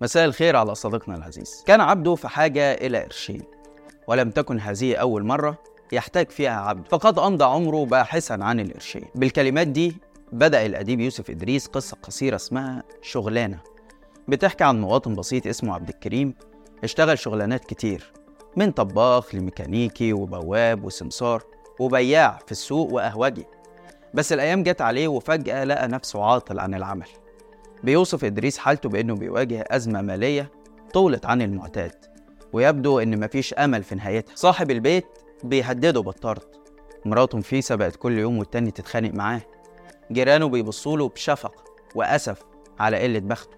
مساء الخير على صديقنا العزيز. كان عبده في حاجة إلى قرشين ولم تكن هذه أول مرة يحتاج فيها عبد. فقد أمضى عمره باحثا عن القرشين بالكلمات دي بدأ الأديب يوسف إدريس قصة قصيرة اسمها شغلانة. بتحكي عن مواطن بسيط اسمه عبد الكريم. اشتغل شغلانات كتير. من طباخ لميكانيكي وبواب وسمسار وبياع في السوق وقهوجي بس الأيام جت عليه وفجأة لقى نفسه عاطل عن العمل. بيوصف إدريس حالته بأنه بيواجه أزمة مالية طولت عن المعتاد ويبدو إن مفيش أمل في نهايتها. صاحب البيت بيهدده بالطرد. مراته نفيسة بقت كل يوم والتاني تتخانق معاه. جيرانه بيبصوله بشفقة وأسف على قلة بخته.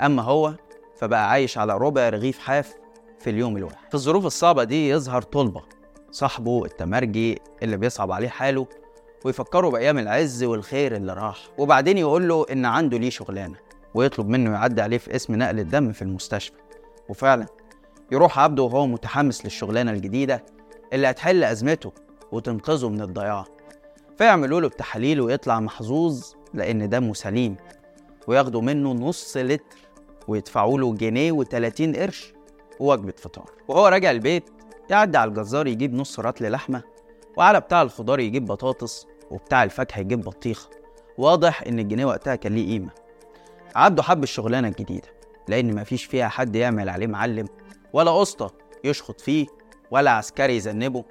أما هو فبقى عايش على ربع رغيف حاف في اليوم الواحد. في الظروف الصعبة دي يظهر طلبة صاحبه التمرجي اللي بيصعب عليه حاله ويفكره بأيام العز والخير اللي راح وبعدين يقول له إن عنده ليه شغلانة ويطلب منه يعدي عليه في اسم نقل الدم في المستشفى. وفعلا يروح عبده وهو متحمس للشغلانة الجديدة اللي هتحل أزمته وتنقذه من الضياع. فيعملوا له التحاليل ويطلع محظوظ لأن دمه سليم وياخدوا منه نص لتر ويدفعوا له جنيه و30 قرش ووجبة فطار. وهو راجع البيت يعدي على الجزار يجيب نص رطل لحمة وعلى بتاع الخضار يجيب بطاطس وبتاع الفاكهة يجيب بطيخة واضح إن الجنيه وقتها كان ليه قيمة. عبده حب الشغلانة الجديدة لأن مفيش فيها حد يعمل عليه معلم ولا قسطة يشخط فيه ولا عسكري يذنبه.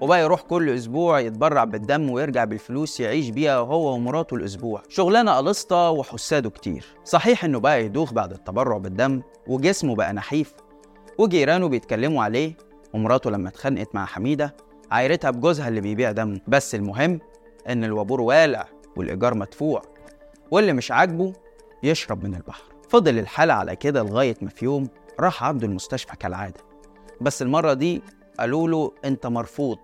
وبقى يروح كل أسبوع يتبرع بالدم ويرجع بالفلوس يعيش بيها هو ومراته الأسبوع. شغلانة قلصته وحساده كتير. صحيح إنه بقى يدوخ بعد التبرع بالدم وجسمه بقى نحيف وجيرانه بيتكلموا عليه ومراته لما اتخانقت مع حميدة عايرتها بجوزها اللي بيبيع دم. بس المهم إن الوابور والع والإيجار مدفوع واللي مش عاجبه يشرب من البحر. فضل الحال على كده لغاية ما في يوم راح عبده المستشفى كالعادة. بس المرة دي قالوا له أنت مرفوض.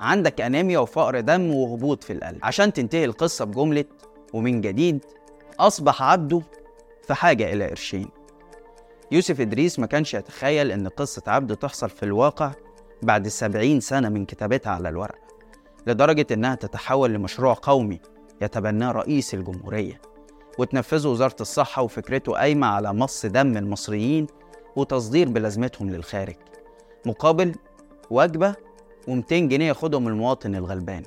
عندك أنيميا وفقر دم وهبوط في القلب. عشان تنتهي القصة بجملة ومن جديد أصبح عبده في حاجة إلى قرشين. يوسف إدريس ما كانش يتخيل إن قصة عبده تحصل في الواقع بعد سبعين سنة من كتابتها على الورق لدرجة إنها تتحول لمشروع قومي يتبناه رئيس الجمهورية وتنفذه وزارة الصحة وفكرته قايمة على مص دم المصريين وتصدير بلازمتهم للخارج مقابل وجبة و200 جنيه ياخدهم المواطن الغلبان.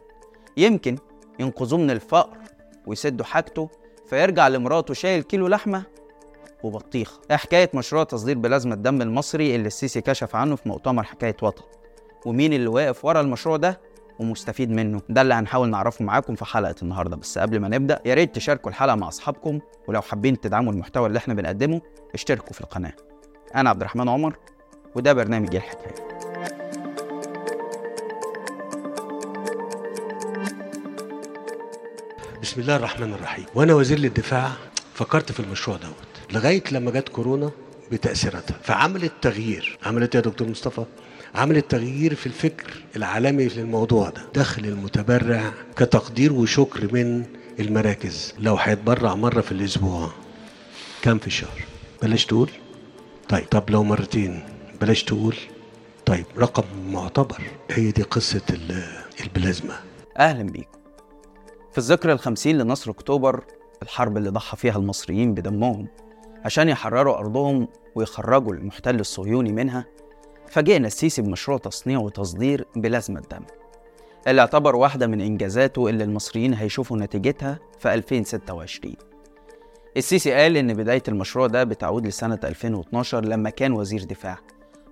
يمكن ينقذوه من الفقر ويسدوا حاجته فيرجع لمراته شايل كيلو لحمة وبطيخة. إيه حكاية مشروع تصدير بلازمة الدم المصري اللي السيسي كشف عنه في مؤتمر حكاية وطن؟ ومين اللي واقف ورا المشروع ده ومستفيد منه. ده اللي هنحاول نعرفه معاكم في حلقة النهاردة. بس قبل ما نبدأ يا ريت تشاركوا الحلقة مع أصحابكم ولو حابين تدعموا المحتوى اللي إحنا بنقدمه اشتركوا في القناة. أنا عبد الرحمن عمر وده برنامج الحكاية. بسم الله الرحمن الرحيم. وأنا وزير للدفاع فكرت في المشروع دوت. لغاية لما جت كورونا بتأثيراتها. فعملت تغيير. عملت يا دكتور مصطفى؟ عملت تغيير في الفكر العالمي في الموضوع ده. دخل المتبرع كتقدير وشكر من المراكز. لو هيتبرع مرة في الأسبوع كم في الشهر؟ بلاش تقول. طيب طب لو مرتين بلاش تقول. طيب رقم معتبر. هي دي قصة البلازما. أهلا بيكم. في الذكرى الخمسين لنصر أكتوبر الحرب اللي ضحى فيها المصريين بدمهم عشان يحرروا أرضهم ويخرجوا المحتل الصهيوني منها فاجئنا السيسي بمشروع تصنيع وتصدير بلازمة دم اللي اعتبر واحدة من إنجازاته اللي المصريين هيشوفوا نتيجتها في 2026 السيسي قال إن بداية المشروع ده بتعود لسنة 2012 لما كان وزير دفاع.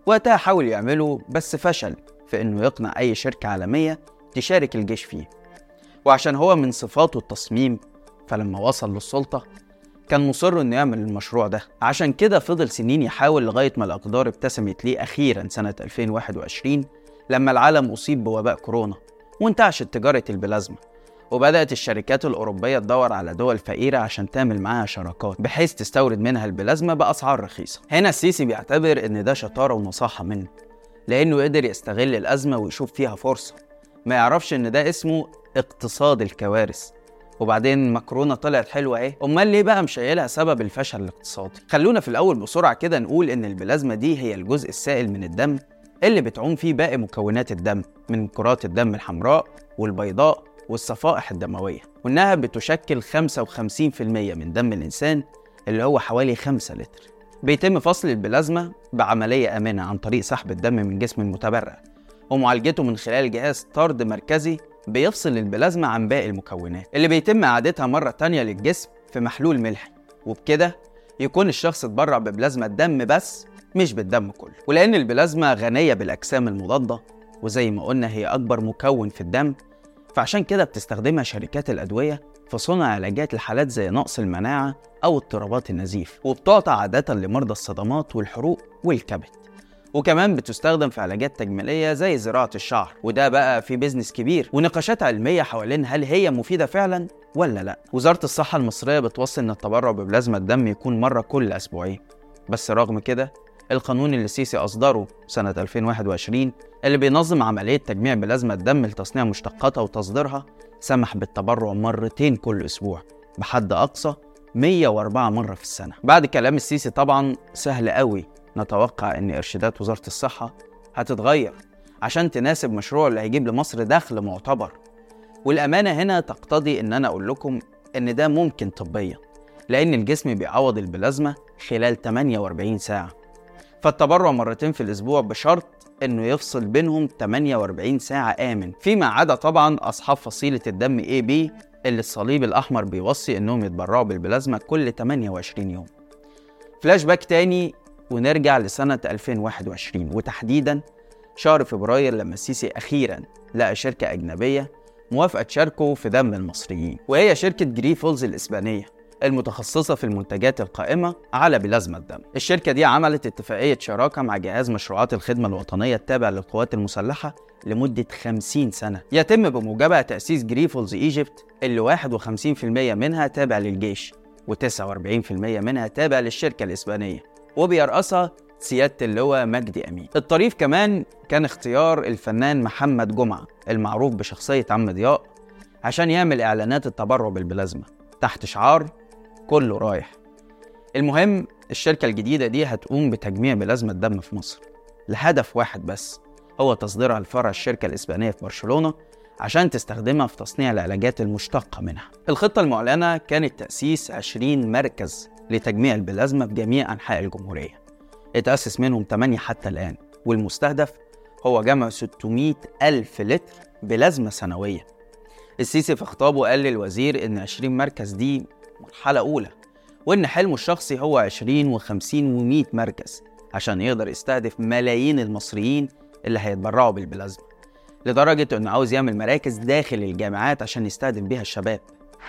وقتها حاول يعمله بس فشل في إنه يقنع أي شركة عالمية تشارك الجيش فيه. وعشان هو من صفاته التصميم فلما وصل للسلطة كان مصر إنه يعمل المشروع ده. عشان كده فضل سنين يحاول لغاية ما الأقدار ابتسمت ليه أخيرا سنة 2021 لما العالم أصيب بوباء كورونا وانتعشت تجارة البلازما وبدأت الشركات الأوروبية تدور على دول فقيرة عشان تعمل معاها شراكات بحيث تستورد منها البلازما بأسعار رخيصة. هنا السيسي بيعتبر إن ده شطارة ونصاحة منه لأنه قدر يستغل الأزمة ويشوف فيها فرصة. ما يعرفش إن ده اسمه اقتصاد الكوارث. وبعدين مكرونه طلعت حلوة اهي. أمال ليه بقى مشيلها سبب الفشل الاقتصادي؟ خلونا في الأول بسرعة كده نقول إن البلازما دي هي الجزء السائل من الدم اللي بتعوم فيه باقي مكونات الدم من كرات الدم الحمراء والبيضاء والصفائح الدموية وإنها بتشكل 55% من دم الإنسان اللي هو حوالي 5 لتر. بيتم فصل البلازما بعملية آمنة عن طريق سحب الدم من جسم المتبرع ومعالجته من خلال جهاز طرد مركزي بيفصل البلازما عن باقي المكونات اللي بيتم إعادتها مرة تانية للجسم في محلول ملحي وبكده يكون الشخص اتبرع ببلازما الدم بس مش بالدم كله. ولأن البلازما غنية بالأجسام المضادة وزي ما قلنا هي أكبر مكون في الدم فعشان كده بتستخدمها شركات الأدوية في صنع علاجات لحالات زي نقص المناعة أو اضطرابات النزيف وبتعطى عادة لمرضى الصدمات والحروق والكبد. وكمان بتستخدم في علاجات تجميلية زي زراعة الشعر وده بقى في business كبير ونقاشات علمية حوالين هل هي مفيدة فعلا ولا لأ. وزارة الصحة المصرية بتوصي إن التبرع ببلازما الدم يكون مرة كل أسبوعين. بس رغم كده القانون اللي السيسي أصدره سنة 2021 اللي بينظم عملية تجميع بلازما الدم لتصنيع مشتقاتها وتصديرها سمح بالتبرع مرتين كل أسبوع بحد أقصى 104 مرة في السنة. بعد كلام السيسي طبعا سهل قوي نتوقع أن إرشادات وزارة الصحة هتتغير عشان تناسب مشروع اللي هيجيب لمصر دخل معتبر. والأمانة هنا تقتضي إن أنا أقول لكم إن ده ممكن طبيا لأن الجسم بيعوض البلازما خلال 48 ساعة. فالتبرع مرتين في الأسبوع بشرط إنه يفصل بينهم 48 ساعة آمن. فيما عدا طبعا أصحاب فصيلة الدم AB اللي الصليب الأحمر بيوصي إنهم يتبرعوا بالبلازما كل 28 يوم. فلاش باك تاني ونرجع لسنة 2021 وتحديدا شهر فبراير لما السيسي أخيرا لقى شركة أجنبية موافقة تشاركه في دم المصريين وهي شركة جريفولز الإسبانية المتخصصة في المنتجات القائمة على بلازما الدم. الشركة دي عملت اتفاقية شراكة مع جهاز مشروعات الخدمة الوطنية التابع للقوات المسلحة لمدة 50 سنة. يتم بموجبها تأسيس جريفولز إيجيبت اللي 51% منها تابع للجيش و49% منها تابع للشركة الإسبانية. وبيرأسها سيادة اللواء مجدي أمين. الطريف كمان كان اختيار الفنان محمد جمعة المعروف بشخصية عم ضياء عشان يعمل إعلانات التبرع بالبلازما تحت شعار كله رايح. المهم الشركة الجديدة دي هتقوم بتجميع بلازمة الدم في مصر لهدف واحد بس هو تصديرها لفرع الشركة الإسبانية في برشلونة عشان تستخدمها في تصنيع العلاجات المشتقة منها. الخطة المعلنة كانت تأسيس 20 مركز لتجميع البلازما في جميع أنحاء الجمهورية. اتأسس منهم 8 حتى الآن والمستهدف هو جمع 600 ألف لتر بلازمة سنوية. السيسي في خطابه قال للوزير إن 20 مركز دي مرحلة أولى وإن حلمه الشخصي هو 20 و50 و100 مركز عشان يقدر يستهدف ملايين المصريين اللي هيتبرعوا بالبلازما لدرجة إنه عاوز يعمل مراكز داخل الجامعات عشان يستهدف بيها الشباب.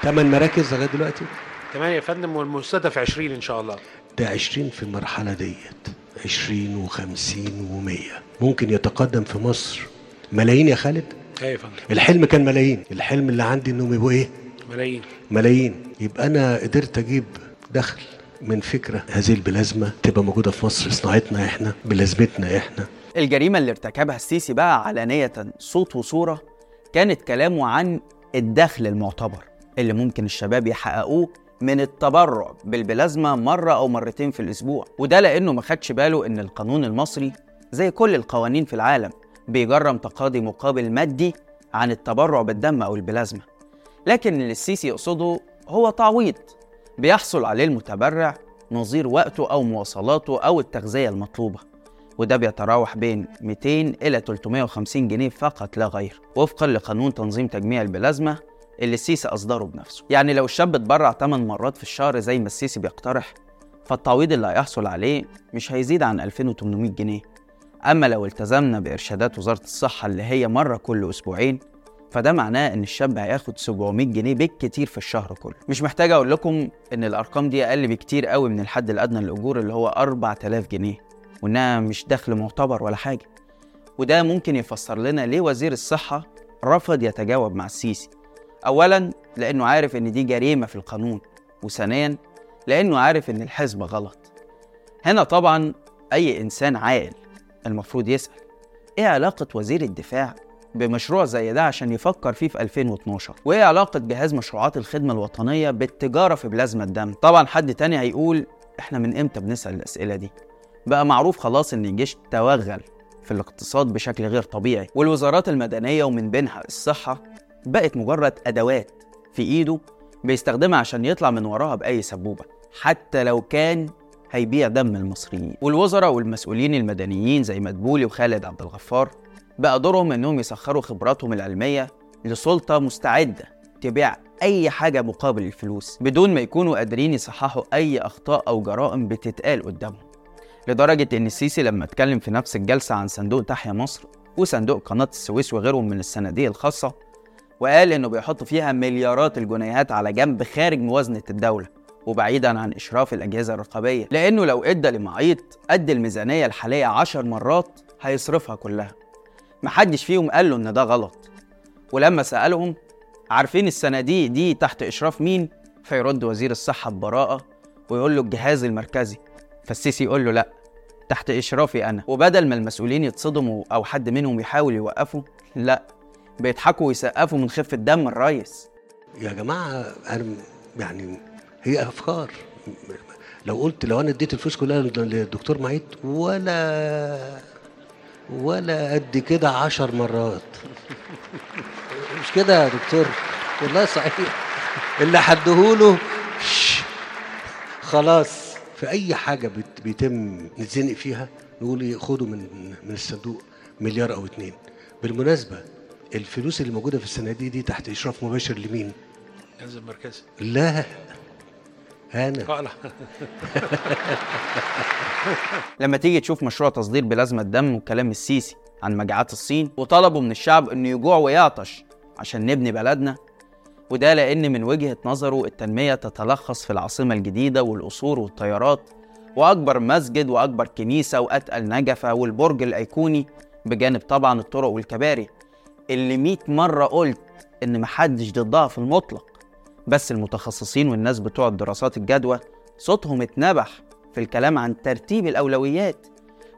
ثمان مراكز لغاية دلوقتي؟ تمام يا فندم والمستهدف 20 إن شاء الله. ده 20 في المرحلة ديت. 20 و50 و100 ممكن يتقدم في مصر. ملايين يا خالد؟ أيوه يا فندم؟ الحلم كان ملايين. الحلم اللي عندي انهم يبقوا إيه؟ ملايين. ملايين. يبقى أنا قدرت أجيب دخل من فكرة هذه البلازما تبقى موجودة في مصر صناعتنا إحنا بلازمتنا إحنا. الجريمة اللي ارتكبها السيسي بقى علانية صوت وصورة كانت كلامه عن الدخل المعتبر اللي ممكن الشباب يحققوه من التبرع بالبلازما مرة أو مرتين في الأسبوع. وده لأنه ما خدش باله إن القانون المصري زي كل القوانين في العالم بيجرم تقاضي مقابل مادي عن التبرع بالدم أو البلازما. لكن اللي السيسي يقصده هو تعويض بيحصل عليه المتبرع نظير وقته أو مواصلاته أو التغذية المطلوبة. وده بيتراوح بين 200 إلى 350 جنيه فقط لا غير. وفقا لقانون تنظيم تجميع البلازما اللي السيسي أصدره بنفسه. يعني لو الشاب اتبرع 8 مرات في الشهر زي ما السيسي بيقترح فالتعويض اللي هيحصل عليه مش هيزيد عن 2800 جنيه. أما لو التزمنا بإرشادات وزارة الصحة اللي هي مرة كل أسبوعين فده معناه إن الشاب هياخد 700 جنيه بالكتير في الشهر كله. مش محتاج أقول لكم إن الأرقام دي أقل بكتير قوي من الحد الأدنى للأجور اللي هو 4000 جنيه وإنها مش دخل معتبر ولا حاجة. وده ممكن يفسر لنا ليه وزير الصحة رفض يتجاوب مع السيسي. اولا لأنه عارف إن دي جريمة في القانون وثانيا لأنه عارف إن الحزب غلط. هنا طبعا أي إنسان عاقل المفروض يسأل إيه علاقة وزير الدفاع بمشروع زي ده عشان يفكر فيه في 2012 وإيه علاقة جهاز مشروعات الخدمة الوطنية بالتجارة في بلازما الدم؟ طبعا حد تاني هيقول إحنا من إمتى بنسأل الأسئلة دي؟ بقى معروف خلاص إن الجيش توغل في الاقتصاد بشكل غير طبيعي والوزارات المدنية ومن بينها الصحة بقت مجرد أدوات في إيده بيستخدمها عشان يطلع من وراها بأي سبوبة حتى لو كان هيبيع دم المصريين. والوزراء والمسؤولين المدنيين زي مدبولي وخالد عبد الغفار بقى دورهم إنهم يسخروا خبراتهم العلمية لسلطة مستعدة تبيع أي حاجة مقابل الفلوس بدون ما يكونوا قادرين يصححوا أي أخطاء أو جرائم بتتقال قدامهم. لدرجة إن السيسي لما اتكلم في نفس الجلسة عن صندوق تحيا مصر وصندوق قناة السويس وغيرهم من الصناديق الخاصة وقال إنه بيحط فيها مليارات الجنيهات على جنب خارج موازنة الدولة وبعيدا عن إشراف الأجهزة الرقابية لأنه لو إدى لمعيط قد الميزانية الحالية عشر مرات هيصرفها كلها. محدش فيهم قال له إن ده غلط. ولما سألهم عارفين الصناديق دي تحت إشراف مين؟ فيرد وزير الصحة ببراءة ويقول له الجهاز المركزي. فالسيسي يقول له لا تحت إشرافي أنا. وبدل ما المسؤولين يتصدموا أو حد منهم يحاول يوقفه لا بيضحكوا ويسقفوا من خفة دم الريس. يا جماعة أنا يعني هي أفكار. لو قلت لو أنا اديت الفلوس كلها للدكتور معيد ولا ولا قد كده عشر مرات. مش كده يا دكتور؟ والله صحيح. اللي حدهوله خلاص. في أي حاجة بيتم نتزنق فيها نقول إيه خدوا من من الصندوق مليار أو اتنين. بالمناسبة الفلوس اللي موجودة في الصناديق دي تحت إشراف مباشر لمين؟ الجهاز المركزي لا أنا لما تيجي تشوف مشروع تصدير بلازمة دم وكلام السيسي عن مجاعات الصين وطلبوا من الشعب إنه يجوع ويعطش عشان نبني بلدنا وده لأن من وجهة نظره التنمية تتلخص في العاصمة الجديدة والقصور والطيارات وأكبر مسجد وأكبر كنيسة وأتقل نجفة والبرج الأيقوني بجانب طبعا الطرق والكباري. اللي 100 مرة قلت إن محدش ضدها في المطلق بس المتخصصين والناس بتوع الدراسات الجدوى صوتهم اتنبح في الكلام عن ترتيب الأولويات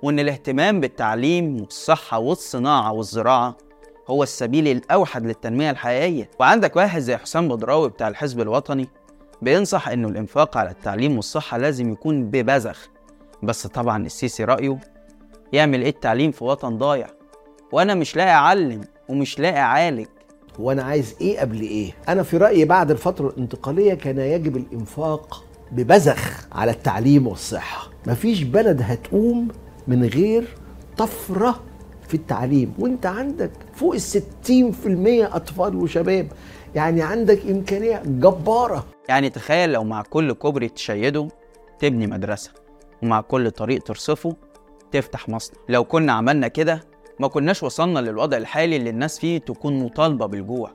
وإن الاهتمام بالتعليم والصحة والصناعة والزراعة هو السبيل الأوحد للتنمية الحقيقية. وعندك واحد زي حسام بدراوي بتاع الحزب الوطني بينصح إنه الإنفاق على التعليم والصحة لازم يكون ببذخ بس طبعا السيسي رأيه يعمل إيه التعليم في وطن ضايع؟ وأنا مش لاقي أعلم ومش لاقي أعالج وأنا عايز إيه قبل إيه؟ أنا في رأيي بعد الفترة الانتقالية كان يجب الإنفاق ببذخ على التعليم والصحة. مفيش بلد هتقوم من غير طفرة في التعليم. وانت عندك فوق الستين في المية أطفال وشباب. يعني عندك إمكانية جبارة. يعني تخيل لو مع كل كوبري تشيده تبني مدرسة ومع كل طريق ترصفه تفتح مصنع. لو كنا عملنا كده ما كناش وصلنا للوضع الحالي اللي الناس فيه تكون مطالبة بالجوع.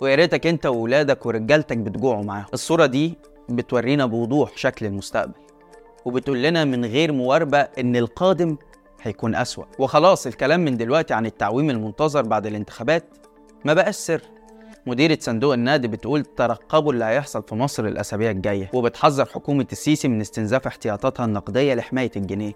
ويا ريتك انت وولادك ورجالتك بتجوعوا معاهم. الصورة دي بتورينا بوضوح شكل المستقبل. وبتقول لنا من غير مواربة إن القادم هيكون أسوأ. وخلاص الكلام من دلوقتي عن التعويم المنتظر بعد الانتخابات ما بقاش سر. مديرة صندوق النقد بتقول ترقبوا اللي هيحصل في مصر الأسابيع الجاية. وبتحذر حكومة السيسي من استنزاف احتياطاتها النقدية لحماية الجنيه.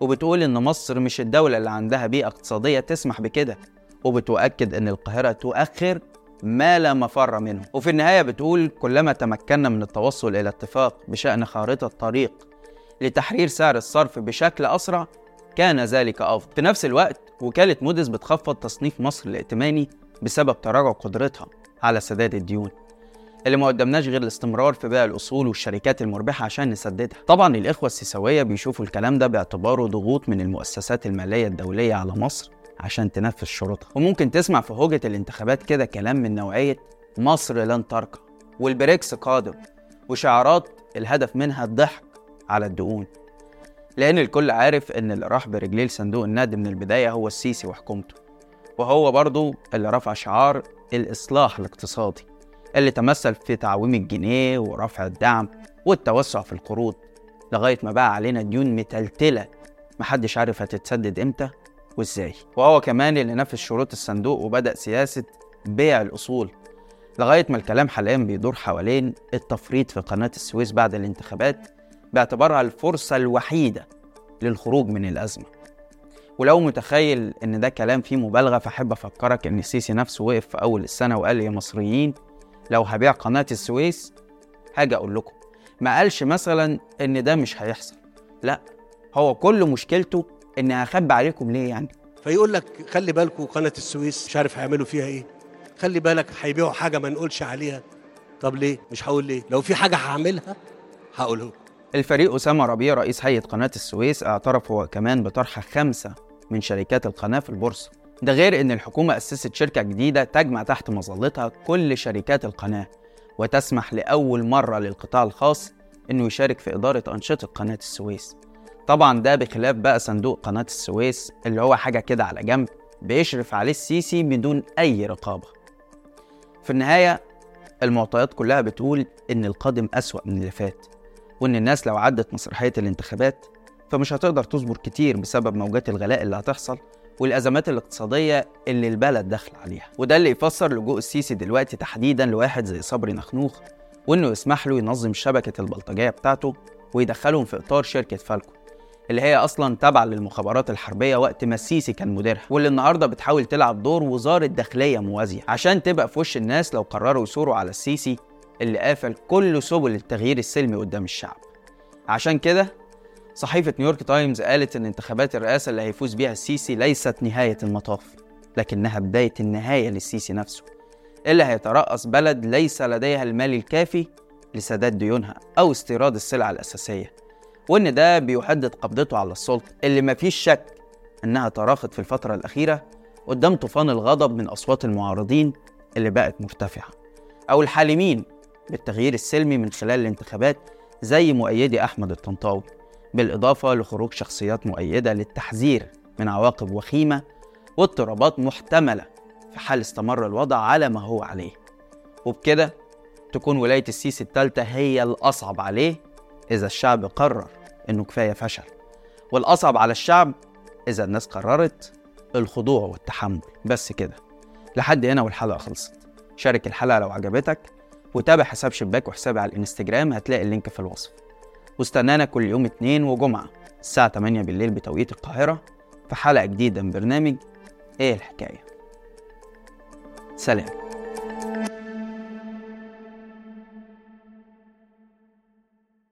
وبتقول إن مصر مش الدولة اللي عندها بيئة اقتصادية تسمح بكده وبتؤكد إن القاهرة تؤخر ما لا مفر منه. وفي النهاية بتقول كلما تمكنا من التوصل إلى اتفاق بشأن خارطة طريق لتحرير سعر الصرف بشكل أسرع كان ذلك أفضل. في نفس الوقت وكالة موديس بتخفض تصنيف مصر الائتماني بسبب تراجع قدرتها على سداد الديون. اللي ما قدمناش غير الاستمرار في بيع الأصول والشركات المربحة عشان نسددها. طبعا الإخوة السيساوية بيشوفوا الكلام ده باعتباره ضغوط من المؤسسات المالية الدولية على مصر عشان تنفذ شروطها. وممكن تسمع في هوجة الانتخابات كده كلام من نوعية مصر لن تركع والبريكس قادم وشعارات الهدف منها الضحك على الدقون لأن الكل عارف إن اللي راح برجليه لصندوق النقد من البداية هو السيسي وحكومته. وهو برضو اللي رفع شعار الإصلاح الاقتصادي. اللي تمثل في تعويم الجنيه ورفع الدعم والتوسع في القروض لغاية ما بقى علينا ديون متلتلة. محدش عارف هتتسدد إمتى وإزاي. وهو كمان اللي نفذ شروط الصندوق وبدأ سياسة بيع الأصول لغاية ما الكلام حاليا بيدور حوالين التفريط في قناة السويس بعد الانتخابات باعتبارها الفرصة الوحيدة للخروج من الأزمة. ولو متخيل إن ده كلام فيه مبالغة فأحب أفكرك إن السيسي نفسه وقف في أول السنة وقال يا مصريين لو هبيع قناة السويس حاجة أقول لكم. ما قالش مثلا إن ده مش هيحصل. لا هو كل مشكلته ان هخبي عليكم ليه يعني؟ فيقول لك خلي بالكم قناة السويس مش عارف هيعملوا فيها إيه. خلي بالك هيبيعوا حاجة ما نقولش عليها. طب ليه؟ مش هقول ليه. لو في حاجة هعملها هقوله. الفريق أسامة ربيع رئيس هيئة قناة السويس اعترف هو كمان بطرح خمسة من شركات القناة في البورصة. ده غير إن الحكومة أسست شركة جديدة تجمع تحت مظلتها كل شركات القناة وتسمح لأول مرة للقطاع الخاص إنه يشارك في إدارة أنشطة قناة السويس. طبعا ده بخلاف بقى صندوق قناة السويس اللي هو حاجة كده على جنب بيشرف عليه السيسي بدون أي رقابة. في النهاية المعطيات كلها بتقول إن القادم أسوأ من اللي فات وإن الناس لو عدت مسرحية الانتخابات فمش هتقدر تصبر كتير بسبب موجات الغلاء اللي هتحصل والأزمات الاقتصادية اللي البلد داخل عليها. وده اللي يفسر لجوء السيسي دلوقتي تحديدا لواحد زي صبري نخنوخ وإنه يسمح له ينظم شبكة البلطجية بتاعته ويدخلهم في إطار شركة فالكو اللي هي أصلا تابعة للمخابرات الحربية وقت ما السيسي كان مديرها واللي النهارده بتحاول تلعب دور وزارة داخلية موازية عشان تبقى في وش الناس لو قرروا يثوروا على السيسي اللي قافل كل سبل التغيير السلمي قدام الشعب. عشان كده صحيفة نيويورك تايمز قالت إن انتخابات الرئاسة اللي هيفوز بيها السيسي ليست نهاية المطاف لكنها بداية النهاية للسيسي نفسه اللي هيترأس بلد ليس لديها المال الكافي لسداد ديونها أو استيراد السلع الأساسية وإن ده بيحدد قبضته على السلطة اللي مفيش شك إنها تراخت في الفترة الأخيرة قدام طوفان الغضب من أصوات المعارضين اللي بقت مرتفعة أو الحالمين بالتغيير السلمي من خلال الانتخابات زي مؤيدي أحمد الطنطاوي. بالإضافة لخروج شخصيات مؤيدة للتحذير من عواقب وخيمة واضطرابات محتملة في حال استمر الوضع على ما هو عليه. وبكده تكون ولاية السيسي الثالثة هي الأصعب عليه إذا الشعب قرر إنه كفاية فشل. والأصعب على الشعب إذا الناس قررت الخضوع والتحمل. بس كده. لحد هنا والحلقة خلصت. شارك الحلقة لو عجبتك وتابع حساب شباك وحسابي على الإنستجرام هتلاقي اللينك في الوصف. واستنانا كل يوم اتنين وجمعة الساعة 8 بالليل بتوقيت القاهرة في حلقة جديدة من برنامج إيه الحكاية؟ سلام.